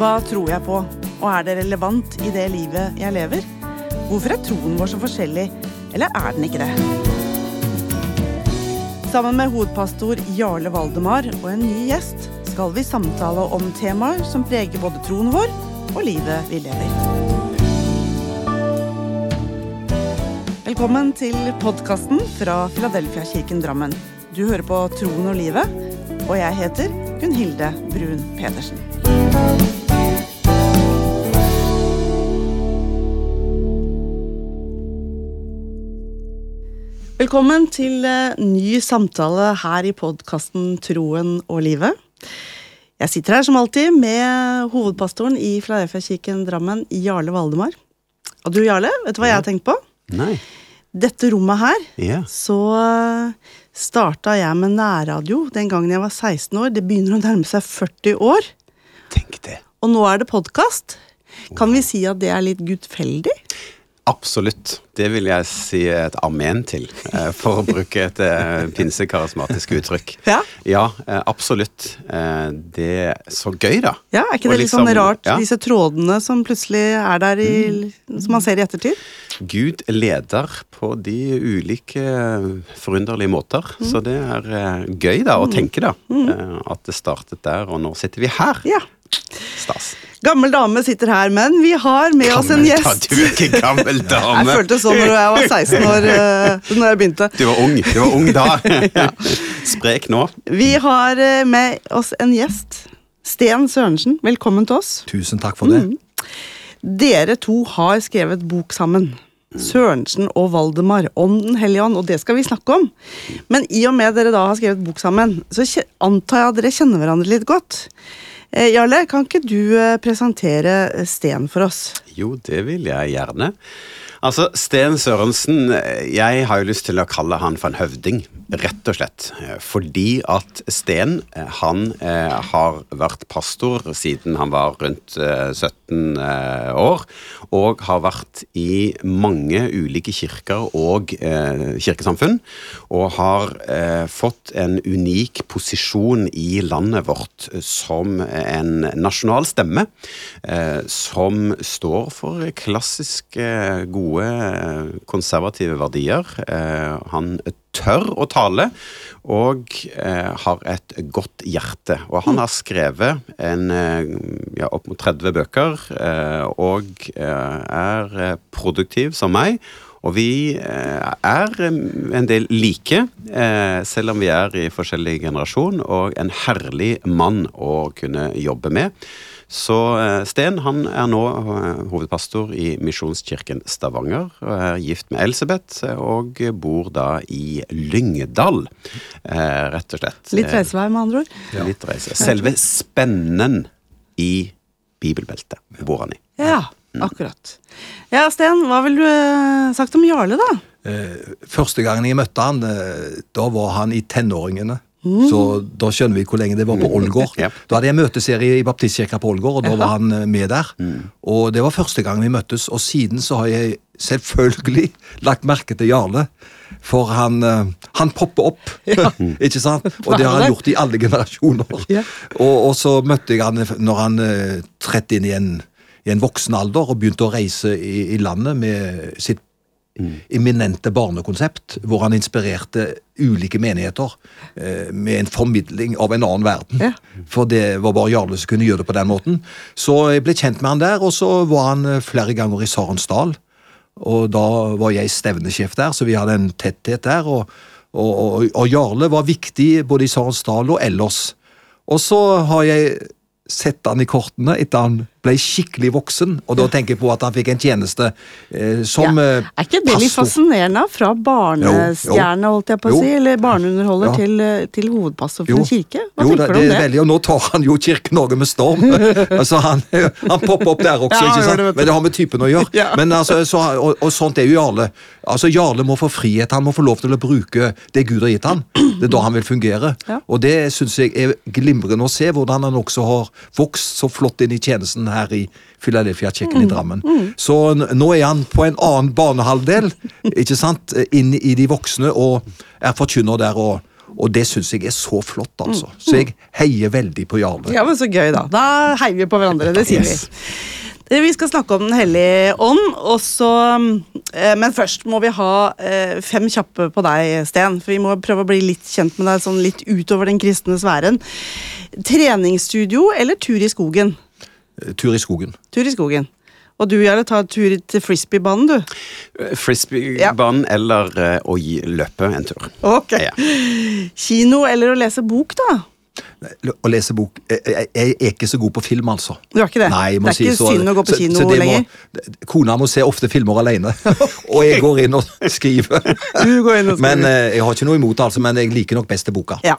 Hva tror jeg på, og er det relevant i det livet jeg lever? Hvorfor er troen vår så forskjellig, eller er den ikke det? Sammen med hovedpastor Jarle Valdemar og en ny gjest skal vi samtale om temaer som preger både troen vår og livet vi lever. Velkommen til podkasten fra Filadelfia-kirken Drammen. Du hører på Troen og livet, og jeg heter Gunn-Hilde Brun Pedersen. Velkommen til eh, ny samtale her i podkasten Troen og livet. Jeg sitter her som alltid med hovedpastoren i Filadelfia-kirken Drammen, Jarle Valdemar. Og du, Jarle, vet du hva jeg har tenkt på? Nei. Dette rommet her, Ja. så starta jeg med nærradio den gangen jeg var 16 år. Det begynner å nærme seg 40 år. Tenk det. Og nå er det podkast. Kan vi si at det er litt gudfeldig? Absolutt. Det vil jeg si et amen til, eh, for å bruke et eh, pinsekarismatisk uttrykk. Ja. Ja, eh, absolutt. Det er så gøy, da. Ja, Er ikke det det litt sånn liksom- rart, ja. disse trådene som plutselig er der, i, som man ser i ettertid? Gud leder på de ulike forunderlige måter. Så det er gøy da å tenke da, Mm. at det startet der, og nå sitter vi her. Ja. Stas. Gammel dame sitter her, men vi har med oss en gjest. da- Du er ikke gammel Jeg følte sånn når jeg var 16 år uh, når jeg begynte. Du var ung. Du var ung da. Sprek nå. Vi har eh, med oss en gjest. Sten Sørensen, velkommen til oss. Tusen takk for det. Dere to har skrevet bok sammen. Sørensen og Valdemar om Den hellige ånd, og det skal vi snakke om. Men i og med dere da har skrevet bok sammen, så antar jeg at dere kjenner hverandre litt godt. Eh, Jarle, kan ikke du eh, presentere eh, Sten for oss? Jo, det vil jeg gjerne. Altså, Sten Sørensen, jeg har jo lyst til å kalle han for en høvding, rett og slett. Fordi at Sten, eh, han eh, har vært pastor siden han var rundt eh, 17 eh, år, og har vært i mange ulike kirker og kirkesamfunn, og har fått en unik posisjon i landet vårt som en nasjonal stemme, som står for klassiske, gode, konservative verdier. Han tør å tale, og eh, har et godt hjerte. Og han har skrevet en, eh, ja, opp mot 30 bøker, eh, og eh, er eh, produktiv som meg. Og vi er en del like, selv om vi er i forskjellig generasjon, og en herlig mann å kunne jobbe med. Så eh, Sten han er nå eh, hovedpastor i Misjonskirken Stavanger, og er gift med Elisabeth, eh, og bor da i Lyngdal, eh, rett og slett. Litt reisevei, med andre ord. Ja. Litt reise. Selve spennen i bibelbeltet bor han i. Ja, akkurat. Ja, Sten, hva ville du eh, sagt om Jarle, da? Eh, Første gangen jeg møtte han, eh, da var han i tenåringene. Så da skjønner vi hvor lenge det var på Ålgård. Ja. Da hadde jeg møteserie i Baptistkirka på Ålgård, og da var han eh, med der. Og det var første gang vi møttes, og siden så har jeg selvfølgelig lagt merke til Jarle. For han, eh, han popper opp, ikke sant? Og det har han gjort i alle generasjoner. Ja. Og, og så møtte jeg han når han eh, trådte inn i en, i en voksen alder og begynte å reise i, i landet med sitt eminente barnekonsept, hvor han inspirerte ulike menigheter eh, med en formidling av en annen verden. Ja. For det var bare Jarle som kunne gjøre det på den måten. Så jeg ble kjent med han der, og så var han eh, flere ganger i Sarensdal. Og da var jeg stevnesjef der, så vi hadde en tetthet der. Og, og, og, og Jarle var viktig både i Sarensdal og ellers. Og så har jeg sett han i kortene etter han ble skikkelig voksen, og da tenker jeg på at han fikk en tjeneste eh, som Ja. eh, Er ikke det litt fascinerende? Fra barnestjerne, holdt jeg på å si, eller barneunderholder Ja. til, eh, til hovedpastor for Jo. en kirke? Hva jo, tenker det, du om det det? veldig, og nå tar han jo Kirke-Norge med storm. altså Han, han popper opp der også, Ja, ikke sant? det, men det har med typen å gjøre. Men altså, så, og, og sånt er jo Jarle. Altså Jarle må få frihet, han må få lov til å bruke det Gud har gitt han. Det er da han vil fungere. Og det syns jeg er glimrende å se, hvordan han også har vokst så flott inn i tjenesten her i Philadelphia-kirken i Drammen. Så nå er han på en annen banehalvdel, ikke sant, inn i de voksne, og er forkynner der. og Og det syns jeg er så flott, altså. Så jeg heier veldig på Jarle. Ja, men Så gøy, da. Da heier vi på hverandre. Det sier Yes. vi. Vi skal snakke om Den hellige ånd, og så, eh, men først må vi ha eh, fem kjappe på deg, Sten. For vi må prøve å bli litt kjent med deg sånn litt utover den kristne sfæren. Treningsstudio eller tur i skogen? Eh, Tur i skogen. Tur i skogen. Og du, Jarle, tar tur til frisbeebanen, du. Frisbeebanen eller eh, å gi, løpe en tur. Ok. Ja. Kino eller å lese bok, da? Å lese bok Jeg, jeg, er ikke så god på film, altså. Du er ikke det? Nei, det er si ikke så- synd å gå på kino så må- lenger? Kona må se ofte filmer alene, og jeg går inn og skriver. Du går inn og skriver. Men eh, Jeg har ikke noe imot det, altså, men jeg liker nok best boka. Ja.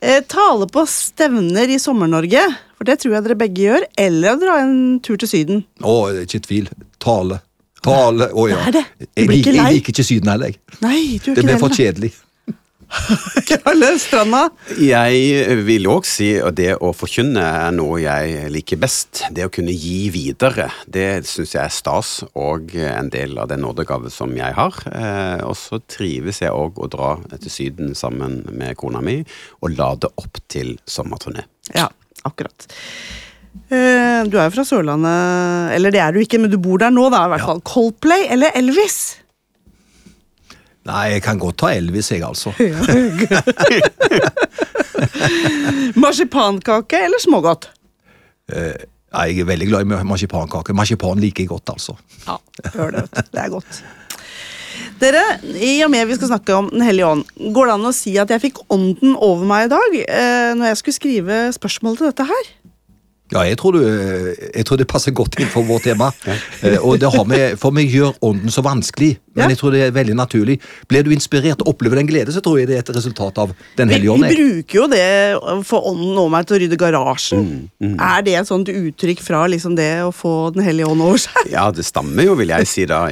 Eh, tale på stevner i Sommer-Norge, for det tror jeg dere begge gjør, eller å dra en tur til Syden. Å, ikke tvil. Tale. Tale. Å ja. Det er det. Jeg, blir ikke lei. jeg liker ikke Syden heller. jeg. Nei, du gjør Det blir for kjedelig. Jarle, Stranda. Jeg vil òg si at det å forkynne er noe jeg liker best. Det å kunne gi videre, det syns jeg er stas og en del av den nådegave som jeg har. Eh, og så trives jeg òg å dra til Syden sammen med kona mi og lade opp til sommerturné. Ja, akkurat. Eh, du er jo fra Sørlandet, eller det er du ikke, men du bor der nå, da, i hvert fall. Coldplay eller Elvis? Nei, jeg kan godt ta Elvis, jeg, altså. Marsipankake eller smågodt? Nei, Jeg er veldig glad i marsipankake. Marsipan liker jeg godt, altså. Ja, hør det. Det er godt. Dere, i og med vi skal snakke om Den hellige ånd, går det an å si at jeg fikk ånden over meg i dag eh, når jeg skulle skrive spørsmål til dette her? Ja, jeg tror, du, jeg tror det passer godt inn for vårt tema. Eh, Og det har med, for vi gjør ånden så vanskelig, men jeg tror det er veldig naturlig. Blir du inspirert og opplever den glede, så tror jeg det er et resultat av Den hellige ånd. Vi bruker jo det for ånden over meg til å rydde garasjen. Er det et sånt uttrykk fra liksom det å få Den hellige ånd over seg? Ja, det stammer jo, vil jeg si, da,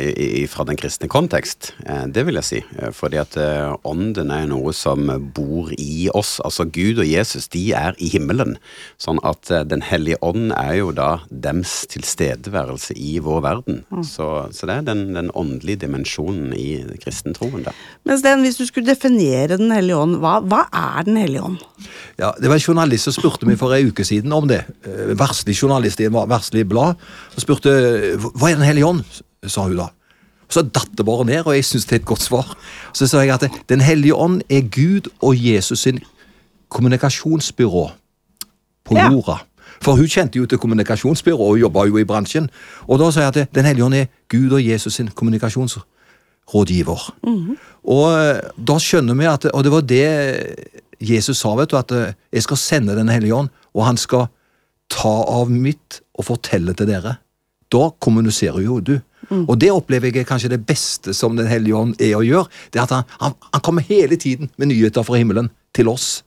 fra den kristne kontekst. Eh, det vil jeg si. Eh, Fordi at eh, ånden er noe som bor i oss. Altså Gud og Jesus, de er i himmelen. Sånn at Den hellige ånd er jo da dems tilstedeværelse i vår verden. Så, så det er den, den åndelige dimensjonen i kristentroen, da. Men Sten, hvis du skulle definere Den hellige ånd, hva, hva er Den hellige ånd? Ja, det var en journalist som spurte meg for en uke siden om det. Eh, Verslig journalist i en verslig blad. Som spurte hva er Den hellige ånd, sa hun da. Så datt det bare ned, og jeg syns det er et godt svar. Så sa jeg at Den hellige ånd er Gud og Jesus sin kommunikasjonsbyrå på Ja. For hun kjente jo til kommunikasjonsbyrå og jobba jo i bransjen. Og da sa jeg at Den hellige ånd er Gud og Jesus sin kommunikasjonsrådgiver. Og eh, da skjønner vi at Og det var det Jesus sa, vet du, at eh, jeg skal sende Den hellige ånd, og han skal ta av mitt og fortelle til dere. Da kommuniserer jo du. Og det opplever jeg er kanskje det beste som Den hellige ånd er å gjøre. Det er at han, han, han kommer hele tiden med nyheter fra himmelen til oss.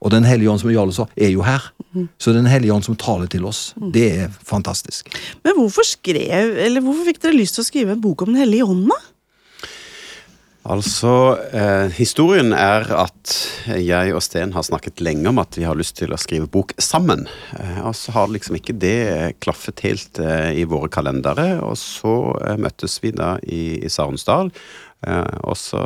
Og Den hellige ånd som Jarle sa, er jo her. Så Den hellige ånd som taler til oss, det er fantastisk. Men hvorfor skrev, eller hvorfor fikk dere lyst til å skrive en bok om Den hellige ånd, da? Altså, eh, historien er at jeg og Sten har snakket lenge om at vi har lyst til å skrive bok sammen. Eh, og så har liksom ikke det klaffet helt eh, i våre kalendere. Og så eh, møttes vi da i, i Sarensdal. Eh, og så,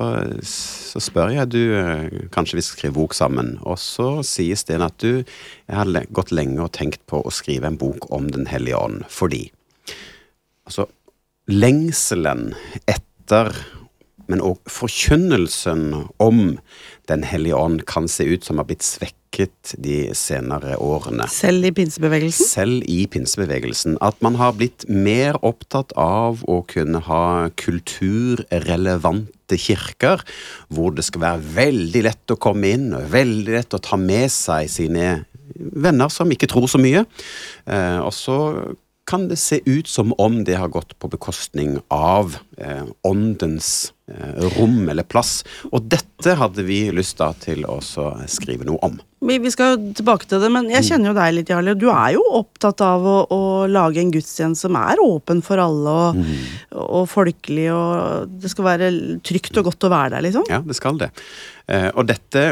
så spør jeg du, eh, kanskje vi skal skrive bok sammen. Og så sier Sten at du, jeg har gått lenge og tenkt på å skrive en bok om Den hellige ånd. Fordi altså, lengselen etter men òg forkynnelsen om Den hellige ånd kan se ut som har blitt svekket de senere årene. Selv i pinsebevegelsen? Selv i pinsebevegelsen. At man har blitt mer opptatt av å kunne ha kulturrelevante kirker, hvor det skal være veldig lett å komme inn, og veldig lett å ta med seg sine venner som ikke tror så mye. Eh, og så kan det se ut som om det har gått på bekostning av eh, åndens rom eller plass. Og dette hadde vi lyst da til å skrive noe om. Vi, skal tilbake til det, men jeg kjenner jo deg litt, Jarle. Du er jo opptatt av å, å lage en gudstjeneste som er åpen for alle, og, og folkelig, og det skal være trygt og godt å være der, liksom. Ja, det skal det. Eh, og dette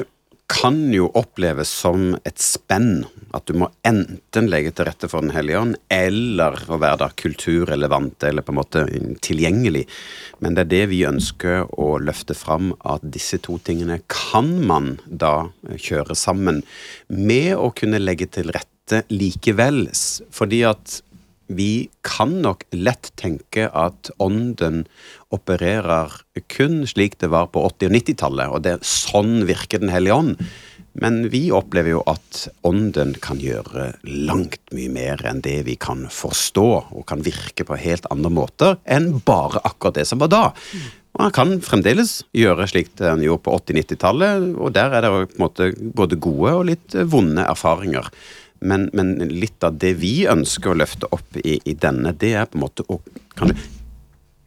kan jo oppleves som et spenn. At du må enten legge til rette for Den hellige ånd, eller å være da kulturrelevant eller på en måte tilgjengelig. Men det er det vi ønsker å løfte fram, at disse to tingene kan man da kjøre sammen med å kunne legge til rette likevel. Fordi at vi kan nok lett tenke at ånden opererer kun slik det var på 80- og 90-tallet, og det, sånn virker Den hellige ånd. Men vi opplever jo at ånden kan gjøre langt mye mer enn det vi kan forstå, og kan virke på helt andre måter enn bare akkurat det som var da. Og han kan fremdeles gjøre slik han gjorde på 80-90-tallet, og der er det på en måte både gode og litt vonde erfaringer. Men, men, litt av det vi ønsker å løfte opp i, i denne, det er på en måte å kanskje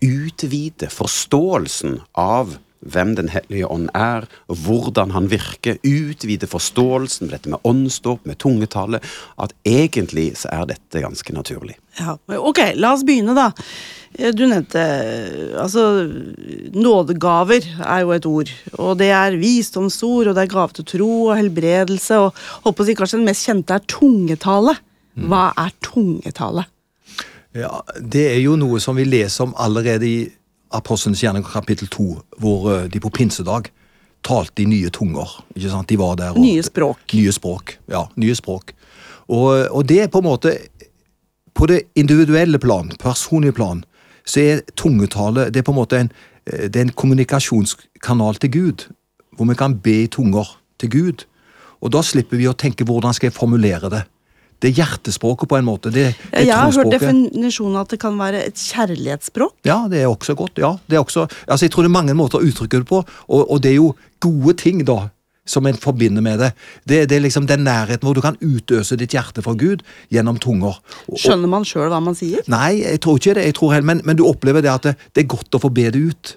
utvide forståelsen av hvem Den hellige ånd er, hvordan han virker. Utvide forståelsen med dette med åndsdåp, med tungetale. At egentlig så er dette ganske naturlig. Ja, Ok, la oss begynne, da. Du nevnte altså Nådegaver er jo et ord. Og det er visdomsord, og det er gave til tro og helbredelse. Og holdt på å si kanskje den mest kjente er tungetale. Hva er tungetale? Ja, Det er jo noe som vi leser om allerede i Apostelens gjerning kapittel 2, hvor eh, de på pinsedag talte i nye tunger. ikke sant? De var der. Og, nye språk. Nye språk, ja. Nye språk. Og, og det er på en måte På det individuelle plan, personlige plan, så er tungetale det er på en måte en, eh, det er en kommunikasjonskanal til Gud. Hvor vi kan be i tunger til Gud. Og da slipper vi å tenke hvordan skal jeg formulere det. Det er hjertespråket på en måte. Det, det jeg har hørt definisjonen at det kan være et kjærlighetsspråk. Ja, det er også godt. ja. Det er også, altså Jeg tror det er mange måter å uttrykke det på, og, og det er jo gode ting da, som en forbinder med det. Det, det er liksom den nærheten hvor du kan utøse ditt hjerte for Gud gjennom tunger. Og, Skjønner man sjøl hva man sier? Nei, jeg tror ikke det. jeg tror heller, men, men, du opplever det at det, det, er godt å få be det ut.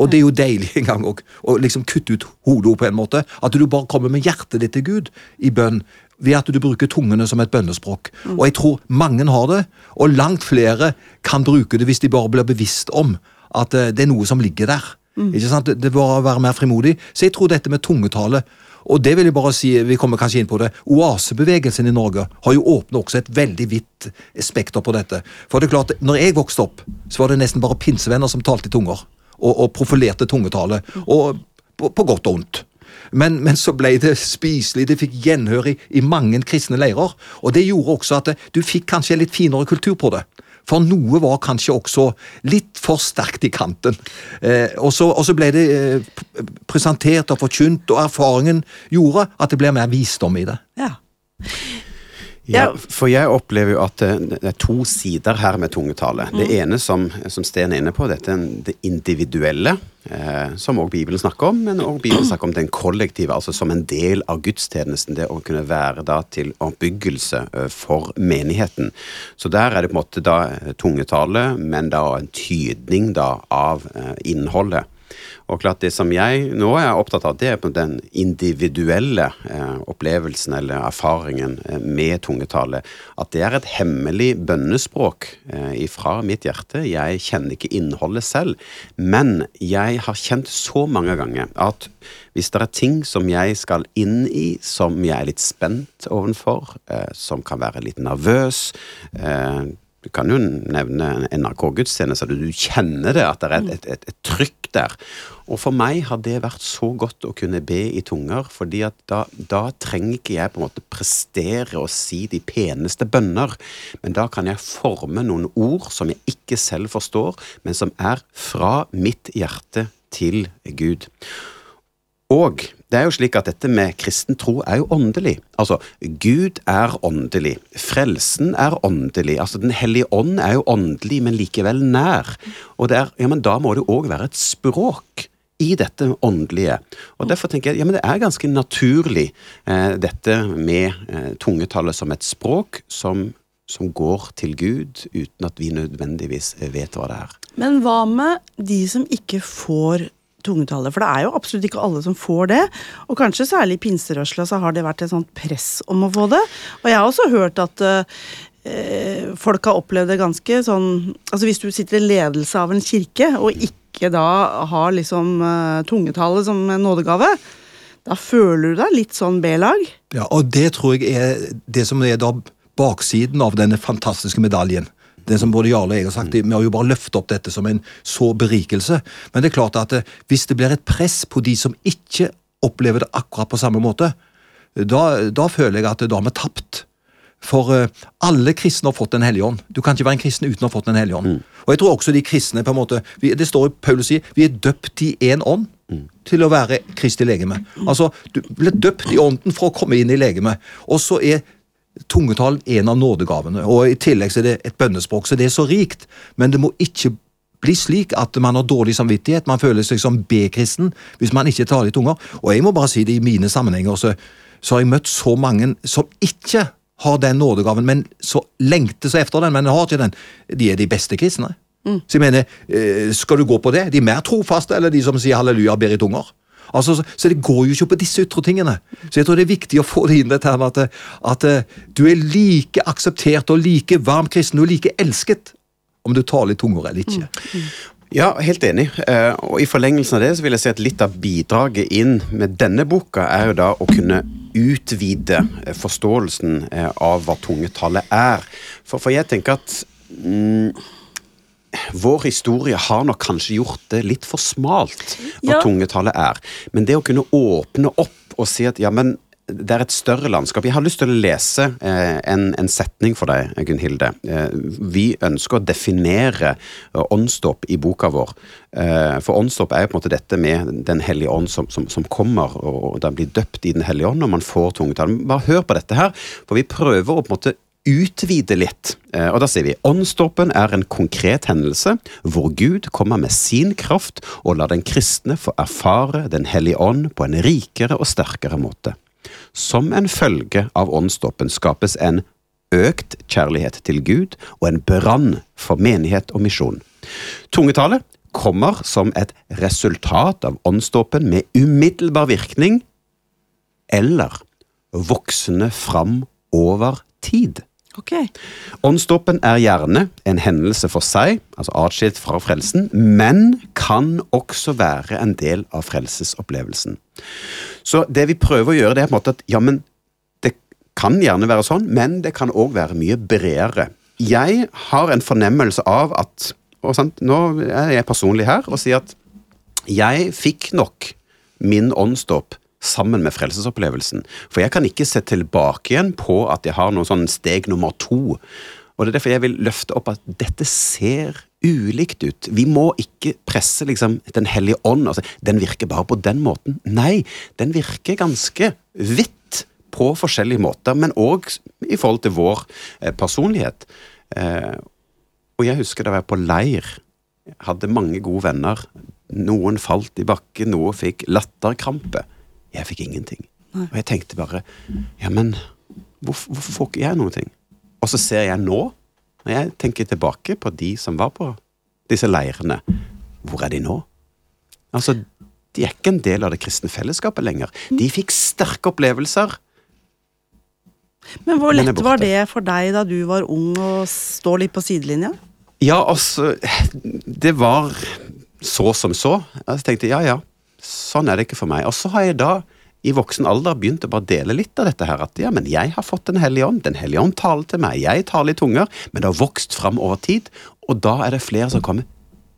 Og det er jo deilig en gang å liksom kutte ut hodet på en måte. At du bare kommer med hjertet ditt til Gud i bønn ved at du bruker tungene som et bønnespråk. Mm. Og jeg tror mange har det, og langt flere kan bruke det hvis de bare blir bevisst om at eh, det er noe som ligger der. Mm. Ikke sant? Det bør være mer frimodig. Så jeg tror dette med tungetale og det vil jeg bare si, vi kommer kanskje inn på det, Oasebevegelsen i Norge har jo åpnet også et veldig vidt spekter på dette. For det er klart, når jeg vokste opp, så var det nesten bare pinsevenner som talte i tunger. Og, og profilerte tungetale. Og på, på godt og ondt. Men, men, så ble det spiselig, det fikk gjenhør i, i, mange kristne leirer. Og det gjorde også at du fikk kanskje litt finere kultur på det. For noe var kanskje også litt for sterkt i kanten. Eh, og, så, ble det eh, presentert og forkynt, og erfaringen gjorde at det ble mer visdom i det. Ja. Ja, for jeg opplever jo at det er to sider her med tungetale. Mm. Det ene som, som Sten er inne på, dette er det individuelle, eh, som også Bibelen snakker om, men også Bibelen snakker om den kollektive, altså som en del av gudstjenesten. Det å kunne være da til oppbyggelse eh, for menigheten. Så der er det på en måte da tungetale, men da en tydning da av eh, innholdet. Og klart Det som jeg nå er opptatt av, det er på den individuelle eh, opplevelsen eller erfaringen eh, med tungetale. At det er et hemmelig bønnespråk eh, fra mitt hjerte. Jeg kjenner ikke innholdet selv, men jeg har kjent så mange ganger at hvis det er ting som jeg skal inn i, som jeg er litt spent ovenfor, som kan være litt nervøs du kan jo nevne NRK-gudstjeneste, du kjenner det, at det er et, et, et, trykk der. Og for meg har det vært så godt å kunne be i tunger, fordi at da, da trenger ikke jeg på en måte prestere og si de peneste bønner, men da kan jeg forme noen ord som jeg ikke selv forstår, men som er fra mitt hjerte til Gud. Og det er jo slik at dette med kristen tro er jo åndelig. Altså, Gud er åndelig. Frelsen er åndelig. Altså, Den hellige ånd er jo åndelig, men likevel nær. Og det er, ja, men da må det òg være et språk i dette åndelige. Og Derfor tenker jeg ja, men det er ganske naturlig, eh, dette med eh, tungetallet som et språk som, som går til Gud, uten at vi nødvendigvis vet hva det er. Men hva med de som ikke får tungetallet. For det er jo absolutt ikke alle som får det. Og kanskje særlig i pinserørsla så har det vært et sånt press om å få det. Og jeg har også hørt at uh, folk har opplevd det ganske sånn Altså hvis du sitter i ledelse av en kirke, og ikke da har liksom uh, tungetallet som nådegave, Da føler du deg litt sånn B-lag. Ja, og det tror jeg er det som er da baksiden av denne fantastiske medaljen. Det som både Jarle og jeg har sagt, Vi har jo bare løftet opp dette som en så berikelse. Men det er klart at eh, hvis det blir et press på de som ikke opplever det akkurat på samme måte, da, da føler jeg at da har vi tapt. For eh, alle kristne har fått Den hellige ånd. Du kan ikke være en kristen uten å ha fått Den hellige ånd. Og jeg tror også de kristne på en måte, vi, Det står i Paulus sier vi er døpt i én ånd til å være Kristi legeme. Altså, Du ble døpt i ånden for å komme inn i legemet. Og så er tungetall en av nådegavene. Og i tillegg er det et bønnespråk, så det er så rikt. Men det må ikke bli slik at man har dårlig samvittighet, man føler seg som B-kristen hvis man ikke taler i tunger. Og jeg må bare si det i mine sammenhenger, så, så har jeg møtt så mange som ikke har den nådegaven, men så lengter så efter den, men har ikke den. De er de beste kristne. Så jeg mener, eh, skal du gå på det? De mer trofaste, eller de som sier halleluja og ber i tunger? Altså, så, så det går jo ikke på disse ytre tingene. Så jeg tror det er viktig å få det inn dette med at, at eh, du er like akseptert og like varm kristen og like elsket om du taler i tunger eller ikke. Ja, helt enig. Eh, Og I forlengelsen av det så vil jeg si at litt av bidraget inn med denne boka er jo da å kunne utvide eh, forståelsen av hva tungetallet er. For, for jeg tenker at mm, vår historie har nok kanskje gjort det litt for smalt hva Ja. tungetallet er. Men det å kunne åpne opp og si at ja, men det er et større landskap. Jeg har lyst til å lese eh, en, en setning for deg, Gunhilde. Eh, vi ønsker å definere eh, åndsdåp i boka vår. Eh, for åndsdåp er jo på en måte dette med Den hellige ånd som, som, som kommer, og den blir døpt i Den hellige ånd når man får tungetall. Bare hør på dette her, for vi prøver å på en måte utvide litt. Eh, Og da sier vi åndsdåpen er en konkret hendelse hvor Gud kommer med sin kraft og lar den kristne få erfare Den hellige ånd på en rikere og sterkere måte. Som en følge av åndsdåpen skapes en økt kjærlighet til Gud og en brann for menighet og misjon. Tungetale kommer som et resultat av åndsdåpen med umiddelbar virkning eller voksende fram over tid. Ok. Åndsdåpen er gjerne en hendelse for seg, altså atskilt fra frelsen, men kan også være en del av frelsesopplevelsen. Så det vi prøver å gjøre, det er på en måte at ja, men det kan gjerne være sånn, men det kan òg være mye bredere. Jeg har en fornemmelse av at og sant, Nå er jeg personlig her og sier at jeg fikk nok min åndsdåp sammen med frelsesopplevelsen. For jeg kan ikke se tilbake igjen på at jeg har noe sånn steg nummer to. Og det er derfor jeg vil løfte opp at dette ser ulikt ut. Vi må ikke presse liksom Den hellige ånd. altså Den virker bare på den måten. Nei, den virker ganske vidt på forskjellige måter, men òg i forhold til vår eh, personlighet. Eh, og jeg husker da jeg var på leir. Hadde mange gode venner. Noen falt i bakken, noen fikk latterkrampe. Jeg fikk ingenting. Og jeg tenkte bare Ja, men hvorfor, hvorfor får ikke jeg noen ting? Og så ser jeg nå, når jeg tenker tilbake på de som var på disse leirene, hvor er de nå? Altså, de er ikke en del av det kristne fellesskapet lenger. De fikk sterke opplevelser. Men hvor lett var det for deg da du var ung og stå litt på sidelinja? Ja, altså Det var så som så. Jeg tenkte ja, ja, sånn er det ikke for meg. Og så har jeg da i voksen alder begynt å bare dele litt av dette her. At ja, men jeg har fått Den hellige ånd. Den hellige ånd taler til meg. Jeg taler i tunger. Men det har vokst fram over tid. Og da er det flere som kommer.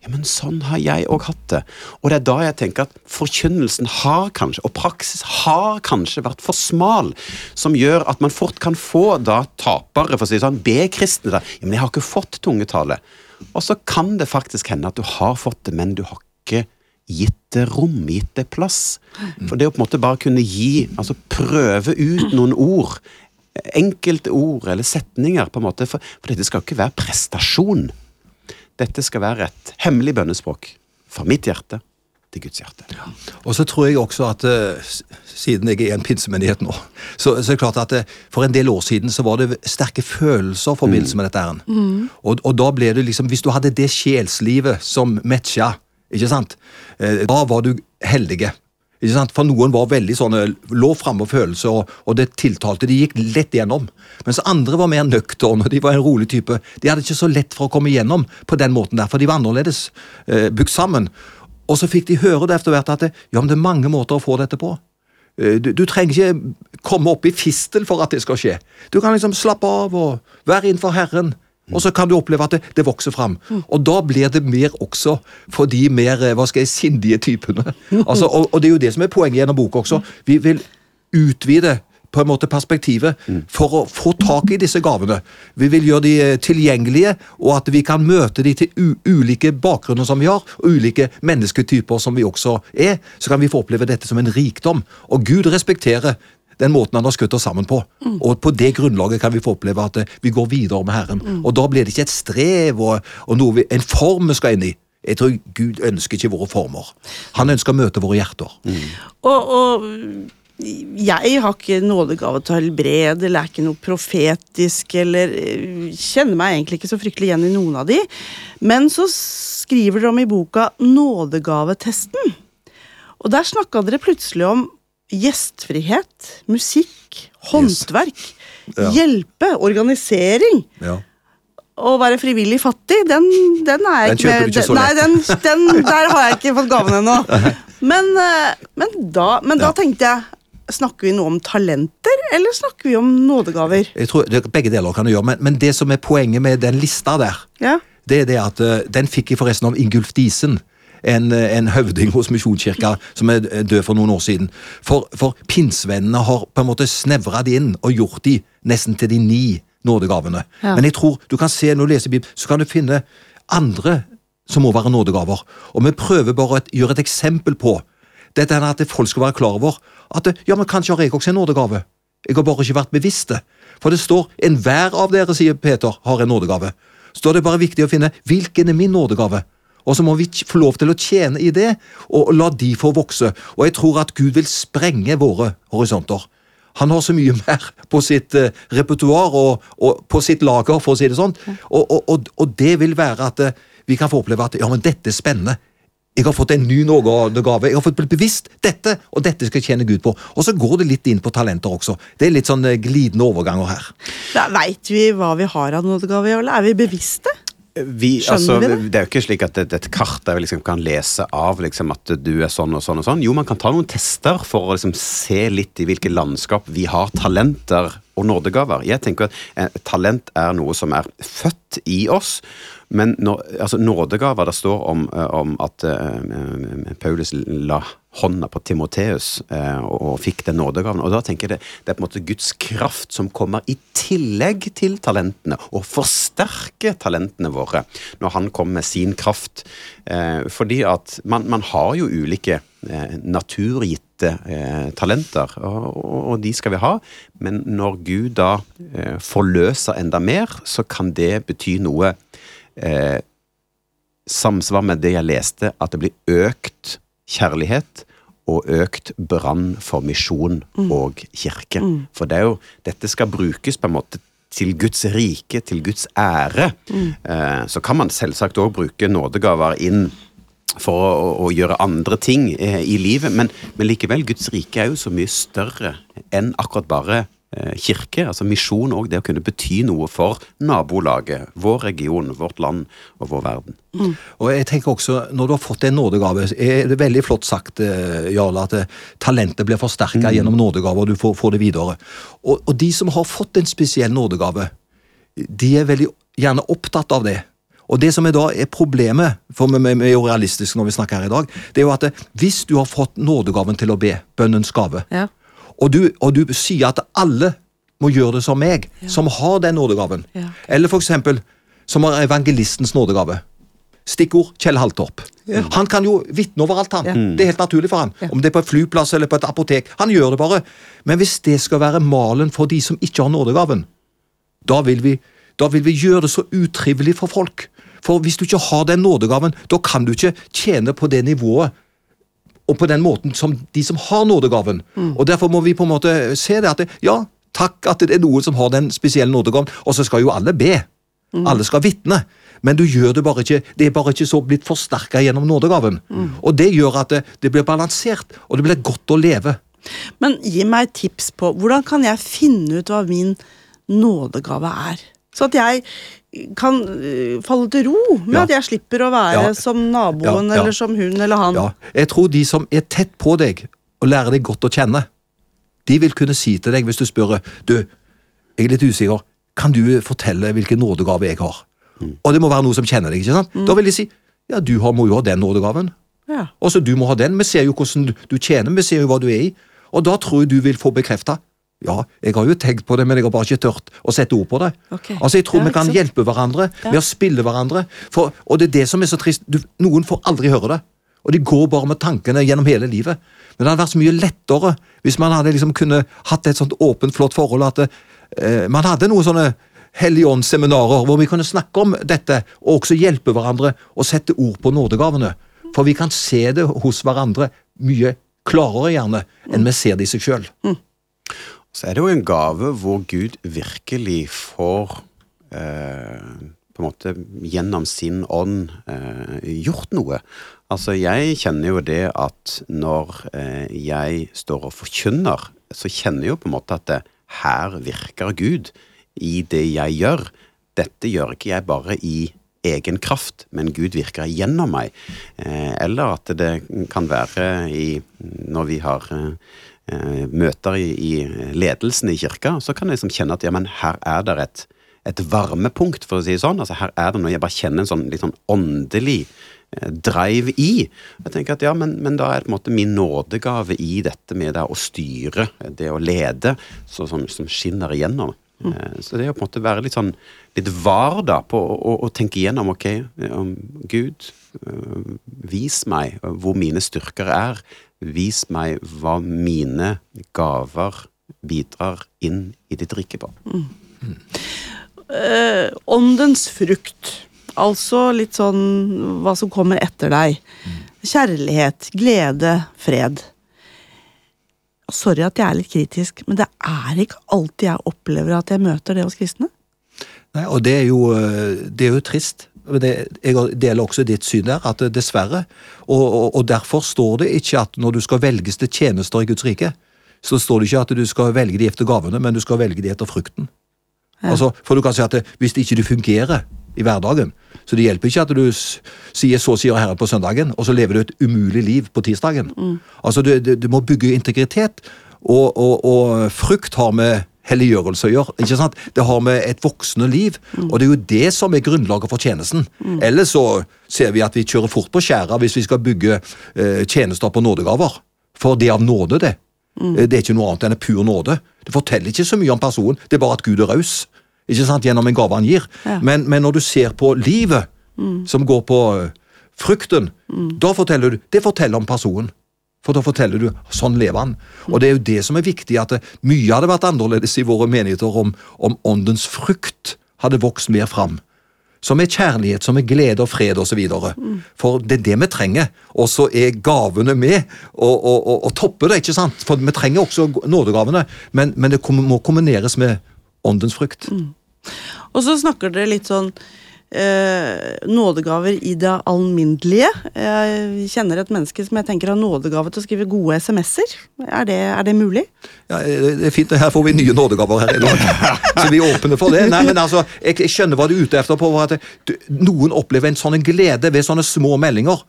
Ja, men sånn har jeg òg hatt det. Og det er da jeg tenker at forkynnelsen har kanskje, og praksis har kanskje vært for smal, som gjør at man fort kan få da tapere, for å si sånn, B-kristne. da. Ja, men jeg har ikke fått tungetale. Og så kan det faktisk hende at du har fått det, men du har ikke gitt det rom, gitt det plass. For det å på en måte bare kunne gi, altså prøve ut noen ord, enkelte ord eller setninger, på en måte, for, for dette skal ikke være prestasjon. Dette skal være et hemmelig bønnespråk fra mitt hjerte til Guds hjerte. Og så tror jeg også at eh, siden jeg er en pinsemenighet nå, så, så er det klart at eh, for en del år siden så var det sterke følelser i forbindelse med dette. Mm. Og, og da ble det liksom, hvis du hadde det sjelslivet som matcha, ikke sant, eh, da var du heldige. Ikke sant? For noen var veldig sånne, lå framme følelser, og, og det tiltalte. De gikk lett gjennom. Mens andre var mer nøkterne, de var en rolig type. De hadde ikke så lett for å komme igjennom på den måten der, for de var annerledes eh, bygd sammen. Og så fikk de høre det etter hvert at det, ja, men det er mange måter å få dette på. Eh, Du, du trenger ikke komme opp i fistel for at det skal skje. Du kan liksom slappe av og være innenfor Herren. Og så kan du oppleve at det, det vokser fram. Og da blir det mer også for de mer eh, hva skal jeg, sindige typene. Altså, og, og det er jo det som er poenget gjennom boka også. Vi vil utvide på en måte perspektivet for å få tak i disse gavene. Vi vil gjøre de eh, tilgjengelige, og at vi kan møte de til ulike bakgrunner som vi har, og ulike mennesketyper som vi også er. Så kan vi få oppleve dette som en rikdom. Og Gud respekterer den måten han har skutt oss sammen på. Og på det grunnlaget kan vi få oppleve at eh, vi går videre med Herren. Og da blir det ikke et strev og, og vi, en form vi skal inn i. Jeg tror Gud ønsker ikke våre former. Han ønsker å møte våre hjerter. Og, og jeg har ikke nådegave til å helbrede, eller er ikke noe profetisk, eller eh, kjenner meg egentlig ikke så fryktelig igjen i noen av de. Men så skriver dere om i boka Nådegavetesten. Og der snakka dere plutselig om gjestfrihet, musikk, håndverk, Ja. hjelpe, organisering. Ja. Å være frivillig fattig, den, den er jeg Den ikke du ikke så Nei, lett. den, den, der har jeg ikke fått gaven ennå. Men, eh, men, da, men da Ja. tenkte jeg Snakker vi nå om talenter, eller snakker vi om nådegaver? Jeg tror det, Begge deler kan du gjøre, men, men det som er poenget med den lista der, Ja. det er det at eh, den fikk jeg forresten av Ingulf Diesen. En, eh, en høvding hos Misjonskirka som er eh, død for noen år siden. For, for pinnsvennene har på en måte snevra det inn og gjort de nesten til de ni nådegavene. Ja. Men jeg tror du kan se når du leser Bibelen, så kan du finne andre som må være nådegaver. Og vi prøver bare å gjøre et eksempel på dette er at folk skal være klar over at ja, men kanskje har jeg også en nådegave. Jeg har bare ikke vært bevisst det. For det står 'enhver av dere', sier Peter, har en nådegave. Så da er det bare viktig å finne 'hvilken er min nådegave'? Og så må vi få lov til å tjene i det, og la de få vokse. Og jeg tror at Gud vil sprenge våre horisonter. Han har så mye mer på sitt eh, repertoar og, og på sitt lager, for å si det sånn. Og, og, og, det vil være at eh, vi kan få oppleve at ja, men dette er spennende. Jeg har fått en ny nådegave. Jeg har fått blitt bevisst dette, og dette skal jeg tjene Gud på. Og så går det litt inn på talenter også. Det er litt sånn eh, glidende overganger her. Veit vi hva vi har av nådegave, eller er vi bevisste? Vi, altså, vi det? det er jo ikke slik at er et kart der vi liksom kan lese av liksom, at du er sånn og sånn og sånn. Jo, man kan ta noen tester for å liksom, se litt i hvilke landskap vi har talenter og nådegaver. Jeg tenker at eh, talent er noe som er født i oss. Men når, altså, nådegaver, det står om, eh, om at eh, Paulus la hånda på Timoteus eh, og, fikk den nådegaven. Og da tenker jeg det, det er på en måte Guds kraft som kommer i tillegg til talentene, og forsterker talentene våre når han kommer med sin kraft. Eh, fordi at man, man har jo ulike eh, naturgitte eh, talenter, og, og, og de skal vi ha. Men når Gud da eh, forløser enda mer, så kan det bety noe eh, samsvar med det jeg leste, at det blir økt kjærlighet og økt brann for misjon og kirke. For det er jo, dette skal brukes på en måte til Guds rike, til Guds ære. Eh, så kan man selvsagt òg bruke nådegaver inn for å, å, gjøre andre ting eh, i livet, men, men likevel, Guds rike er jo så mye større enn akkurat bare kirke. Altså misjon òg, det å kunne bety noe for nabolaget, vår region, vårt land og vår verden. Og jeg tenker også, Når du har fått en nådegave, er det veldig flott sagt, eh, Jarle, at eh, talentet blir forsterka gjennom nådegave, og du får, får det videre. Og, og de som har fått en spesiell nådegave, de er veldig gjerne opptatt av det. Og det som er da er problemet, for vi er jo realistiske når vi snakker her i dag, det er jo at eh, hvis du har fått nådegaven til å be, bønnens gave, Ja. Og du, og du sier at alle må gjøre det som meg, som har den nådegaven. Ja. Eller for eksempel som har evangelistens nådegave. Stikkord Kjell Haltorp. Han kan jo vitne overalt, han. Ja. Det er helt naturlig for han. Om det er på en flyplass eller på et apotek. Han gjør det bare. Men hvis det skal være malen for de som ikke har nådegaven, da vil vi, da vil vi gjøre det så utrivelig for folk. For hvis du ikke har den nådegaven, da kan du ikke tjene på det nivået og på den måten som de som har nådegaven. Og Derfor må vi på en måte se det at det, ja, takk at det er noen som har den spesielle nådegaven. Og så skal jo alle be. Alle skal vitne. Men du gjør det bare ikke, det er bare ikke så blitt forsterka gjennom nådegaven. Og det gjør at det, det blir balansert, og det blir godt å leve. Men gi meg et tips på hvordan kan jeg finne ut hva min nådegave er? Så at jeg kan øh, falle til ro med Ja. at jeg slipper å være Ja. som naboen Ja, ja. eller som hun eller han. Ja, jeg tror de som er tett på deg og lærer deg godt å kjenne, De vil kunne si til deg hvis du spør du, jeg er litt usikker, kan du fortelle hvilken nådegave jeg har? Og det må være noe som kjenner deg. ikke sant? Da vil de si ja, du må jo ha den nådegaven. Ja. Og så du må ha den. Vi ser jo hvordan du, du tjener, vi ser jo hva du er i. Og da tror jeg du vil få bekrefta. Ja, jeg har jo tenkt på det, men jeg har bare ikke tørt å sette ord på det. Okay. Altså, Jeg tror Ja, vi kan hjelpe hverandre med å spille hverandre. For, og det er det som er så trist. Du, noen får aldri høre det. Og de går bare med tankene gjennom hele livet. Men det hadde vært så mye lettere hvis man hadde liksom kunne hatt et sånt åpent, flott forhold. at eh, Man hadde noen sånne Helligåndsseminarer hvor vi kunne snakke om dette, og også hjelpe hverandre og sette ord på nådegavene. For vi kan se det hos hverandre mye klarere, gjerne, enn vi ser det i seg sjøl. Så er det jo en gave hvor Gud virkelig får eh, på en måte gjennom sin ånd eh, gjort noe. Altså, jeg kjenner jo det at når eh, jeg står og forkynner, så kjenner jeg jo på en måte at det, her virker Gud i det jeg gjør. Dette gjør ikke jeg bare i egen kraft, men Gud virker gjennom meg. Eh, eller at det kan være i, når vi har eh, møter i, i ledelsen i kirka, så kan jeg liksom kjenne at ja, men her er det et, et varmepunkt, for å si det sånn. Altså Her er det noe jeg bare kjenner en sånn litt sånn åndelig eh, drive i. Jeg tenker at ja, men, men da er det på en måte min nådegave i dette med det å styre, det å lede, så, som, som skinner igjennom. Mm. Så det jo på en måte være litt sånn litt var da på å, å, å tenke igjennom ok, um, Gud, øh, vis meg hvor mine styrker er. Vis meg hva mine gaver bidrar inn i ditt rike på. Eh, åndens frukt. Altså litt sånn hva som kommer etter deg. Kjærlighet, glede, fred. Sorry at jeg er litt kritisk, men det er ikke alltid jeg opplever at jeg møter det hos kristne. Nei, og det er jo, eh, det er jo trist. Men Det, jeg deler også ditt syn der, at dessverre. Og, og, og derfor står det ikke at når du skal velges til tjenester i Guds rike, så står det ikke at du skal velge de etter gavene, men du skal velge de etter frukten. Altså, for du kan si at det, hvis ikke du fungerer i hverdagen, så det hjelper ikke at du sier 'så sier Herren' på søndagen, og så lever du et umulig liv på tirsdagen. Altså, du, du, du må bygge integritet, og, og, og frukt har med helliggjørelse å gjøre. ikke sant? Det har med et voksende liv, og det er jo det som er grunnlaget for tjenesten. Ellers så ser vi at vi kjører fort på skjæra hvis vi skal bygge eh, tjenester på nådegaver. For det er av nåde, det. Mm. Det er ikke noe annet enn en pur nåde. Det forteller ikke så mye om personen, det er bare at Gud er raus. Ikke sant? Gjennom en gave han gir. Ja. Men, men når du ser på livet, som går på eh, frukten, da forteller du Det forteller om personen. For da forteller du sånn lever han. Og det er jo det som er viktig, at mye hadde vært annerledes i våre menigheter om, om åndens frukt hadde vokst mer fram. Som er kjærlighet, som er glede og fred osv. For det er det vi trenger. Og så er gavene med å, og, og, og, toppe det, ikke sant? For vi trenger også nådegavene, men, men det må kombineres med åndens frukt. Og så snakker dere litt sånn eh, nådegaver i det alminnelige. Jeg kjenner et menneske som jeg tenker har nådegave til å skrive gode SMS-er. Er, det- er det mulig? Ja, eh, det er fint, her får vi nye nådegaver her i dag. Så vi er åpne for det. Nei, men altså, Jeg, jeg skjønner hva du er ute efter. på at Noen opplever en sånn glede ved sånne små meldinger.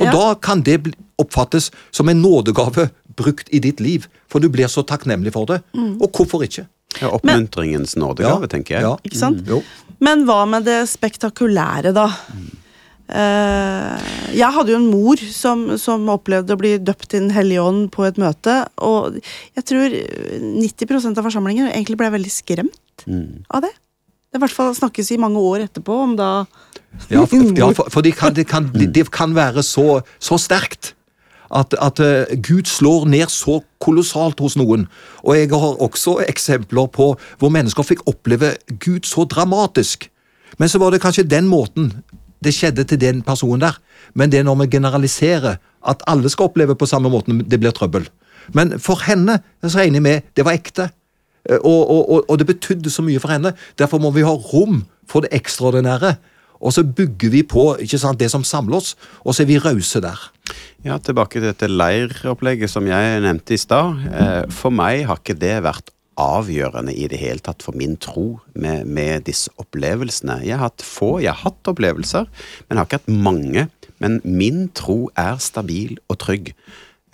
Og Ja. da kan det oppfattes som en nådegave brukt i ditt liv. For du blir så takknemlig for det. Og hvorfor ikke? Ja, oppmuntringens nådegave, tenker jeg. Ja. Ikke sant? Mm, Men hva med det spektakulære, da? Eh, jeg hadde jo en mor som, som opplevde å bli døpt i Den hellige ånd på et møte. Og jeg tror 90% av forsamlingen egentlig ble veldig skremt Mm. av det. Det i hvert fall snakkes i mange år etterpå om da Ja, for, ja, for, for det, kan, de kan, de, de kan være så, så sterkt at, at eh, Gud slår ned så kolossalt hos noen. Og jeg har også eksempler på hvor mennesker fikk oppleve Gud så dramatisk. Men så var det kanskje den måten det skjedde til den personen der. Men det er når vi generaliserer at alle skal oppleve på samme måten, det blir trøbbel. Men for henne så regner jeg med det var ekte. Eh, Og, og, og, det betydde så mye for henne. Derfor må vi ha rom for det ekstraordinære. Og så bygger vi på sant, det som samler oss, og så er vi rause der. Ja, tilbake til dette leiropplegget som jeg nevnte i stad. Eh, For meg har ikke det vært avgjørende i det hele tatt for min tro med, med disse opplevelsene. Jeg har hatt få, jeg har hatt opplevelser, men har ikke hatt mange. Men min tro er stabil og trygg.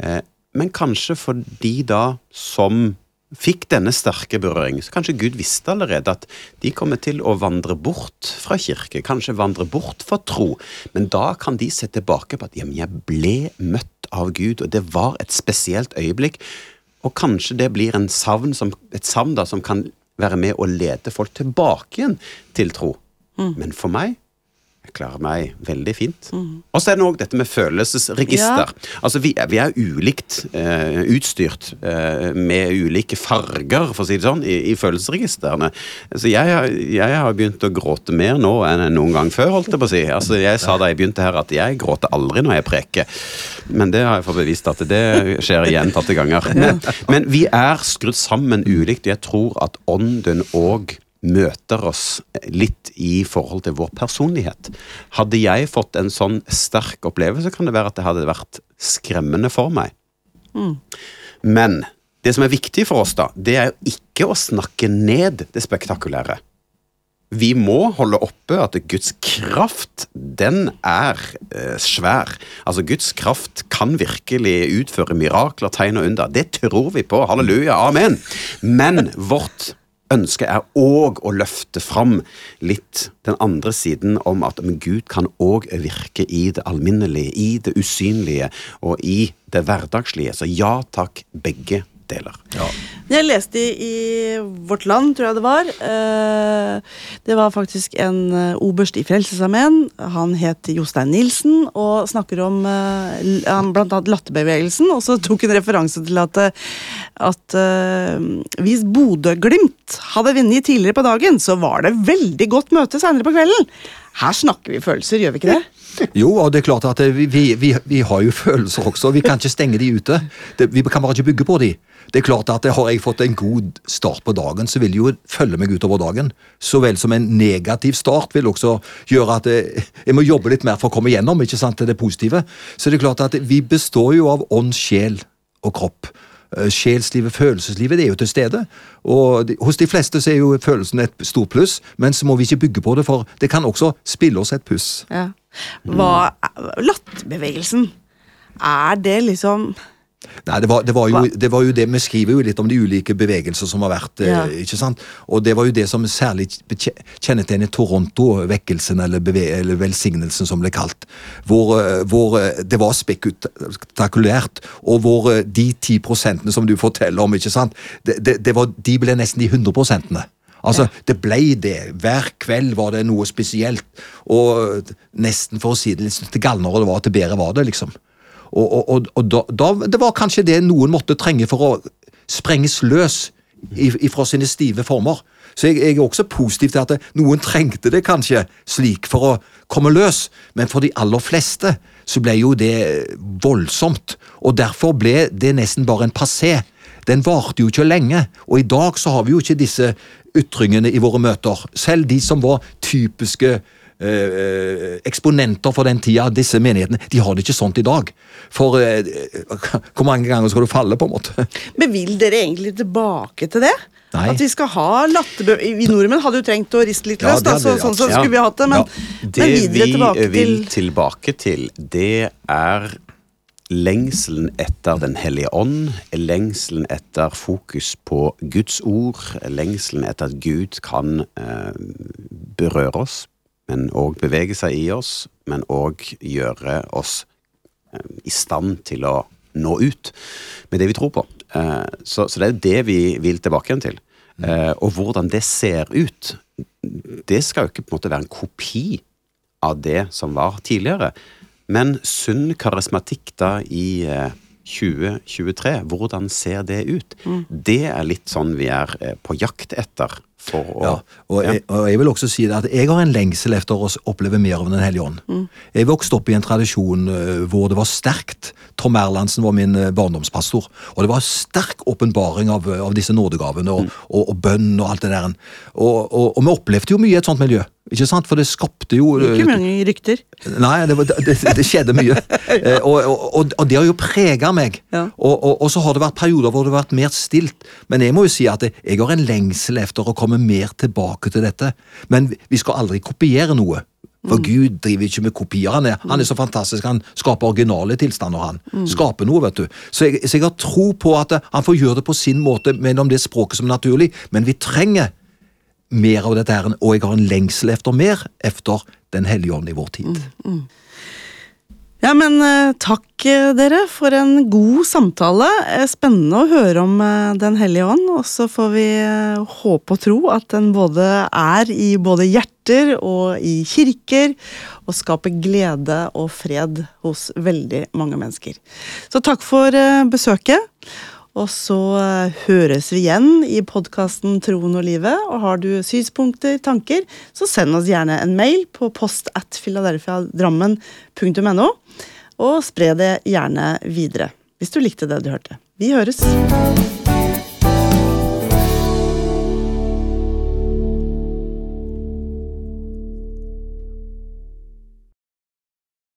Eh, Men kanskje fordi da, som fikk denne sterke berøring, så kanskje Gud visste allerede at de kommer til å vandre bort fra kirke, kanskje vandre bort fra tro, men da kan de se tilbake på at jamen, jeg ble møtt av Gud, og det var et spesielt øyeblikk, og kanskje det blir en savn som, et savn da, som kan være med å lede folk tilbake igjen til tro. Men for meg jeg klarer meg veldig fint. Og så er det òg dette med følelsesregister. Altså, vi er, vi er ulikt uh, utstyrt uh, med ulike farger, for å si det sånn, i, i følelsesregistrene. Så jeg, jeg har begynt å gråte mer nå enn noen gang før, holdt jeg på å si. Altså, jeg sa da jeg begynte her at jeg gråter aldri når jeg preker. Men det har jeg fått bevist at det skjer gjentatte ganger. Men, men vi er skrudd sammen ulikt. Jeg tror at ånden òg møter oss litt i forhold til vår personlighet. Hadde jeg fått en sånn sterk opplevelse, kan det være at det hadde vært skremmende for meg. Men det som er viktig for oss, da, det er jo ikke å snakke ned det spektakulære. Vi må holde oppe at Guds kraft, den er eh, svær. Altså, Guds kraft kan virkelig utføre mirakler, tegn og under. Det tror vi på. Halleluja. Amen. Men vårt ønske er òg å løfte fram litt den andre siden om at Gud kan òg virke i det alminnelige, i det usynlige og i det hverdagslige. Så ja takk, begge deler. Jeg leste i, Vårt Land, tror jeg det var. eh, det var faktisk en eh, oberst i Frelsesarmeen. Han het Jostein Nilsen og snakker om bl.a. blant annet latterbevegelsen. Og så tok en referanse til at, eh, at eh, hvis Bodø-Glimt hadde vunnet tidligere på dagen, så var det veldig godt møte seinere på kvelden. Her snakker vi følelser, gjør vi ikke det? Jo, og det er klart at vi, vi, vi, har jo følelser også. Vi kan ikke stenge de ute. Vi kan bare ikke bygge på de. Det er klart at Har jeg fått en god start på dagen, så vil det jo følge meg utover dagen. Så vel som en negativ start vil også gjøre at jeg, jeg må jobbe litt mer for å komme gjennom ikke sant, til det positive. Så det er klart at vi består jo av ånd, sjel og kropp. Eh, Sjelslivet, følelseslivet, det er jo til stede. Og de, hos de fleste så er jo følelsen et stort pluss, men så må vi ikke bygge på det, for det kan også spille oss et puss. Ja. Hva Latterbevegelsen. Er det liksom Nei, det var, det, var jo, det var jo det Vi skriver jo litt om de ulike bevegelser som har vært. eh, Ja. ikke sant? Og det var jo det som særlig kjennetegnet kjennetegner Toronto, vekkelsen eller, eller velsignelsen som ble kalt. Hvor, eh, hvor eh, det var spektakulært, og hvor eh, de ti prosentene som du forteller om, ikke sant? Det, det, det var, de ble nesten de 100 prosentene. Altså, Det ble det. Hver kveld var det noe spesielt. Og nesten for å si det litt til galnere det var, til bedre var det, liksom. Og, og, og, og da, da, det var kanskje det noen måtte trenge for å sprenges løs fra sine stive former. Så jeg, jeg er også positiv til at det, noen trengte det kanskje slik for å komme løs, men for de aller fleste så ble jo det voldsomt, og derfor ble det nesten bare en passé. Den varte jo ikke lenge, og i dag så har vi jo ikke disse ytringene i våre møter. Selv de som var typiske eh, eksponenter for den tida, disse menighetene, de har det ikke sånt i dag. For eh, hvor mange ganger skal du falle, på en måte? Men vil dere egentlig tilbake til det? Nei. At vi skal ha latterbø... Vi nordmenn hadde jo trengt å riste litt løs, ja, så, sånn så altså. skulle vi hatt det. Men, Ja. Det men videre vi vil tilbake til, det er lengselen etter Den hellige ånd, lengselen etter fokus på Guds ord, lengselen etter at Gud kan eh, berøre oss, men òg bevege seg i oss, men òg gjøre oss eh, i stand til å nå ut med det vi tror på. Eh, så, så det er jo det vi vil tilbake igjen til. Eh, og hvordan det ser ut, det skal jo ikke på en måte være en kopi av det som var tidligere. Men sunn karismatikk da i 2023, hvordan ser det ut? Det er litt sånn vi er eh, på jakt etter for å Ja, og, Ja. Jeg, og jeg vil også si det at jeg har en lengsel efter å oppleve mer av Den hellige ånd. Jeg vokste opp i en tradisjon eh, hvor det var sterkt. Tom Erlandsen var min eh, barndomspastor. Og det var sterk åpenbaring av, av disse nådegavene og, og, og bønn og alt det der. Og, og, og vi opplevde jo mye i et sånt miljø. Ikke sant? For det skapte jo eh, Ikke mange rykter. Nei, det, var, det, det skjedde mye. ja. og, og, og, og det har jo prega meg. Ja. Og, og, så har det vært perioder hvor det har vært mer stilt. Men jeg må jo si at jeg har en lengsel etter å komme mer tilbake til dette. Men vi skal aldri kopiere noe. For Gud driver ikke med kopier. Han er, han er så fantastisk. Han skaper originale tilstander. han. Skaper noe, vet du. Så jeg, så jeg har tro på at han får gjøre det på sin måte mellom det språket som er naturlig. Men vi trenger mer av dette, her, og jeg har en lengsel efter mer efter Den hellige ånd i vår tid. Ja, men eh, takk eh, dere for en god samtale. Eh, Spennende å høre om Den hellige ånd. Og så får vi håpe og tro at den både er i både hjerter og i kirker, og skaper glede og fred hos veldig mange mennesker. Så takk for besøket. Og så eh, høres vi igjen i podkasten Troen og livet. Og har du synspunkter, tanker, så send oss gjerne en mail på post at filadelfiadrammen.no. Og spre det gjerne videre, hvis du likte det du hørte. Vi høres!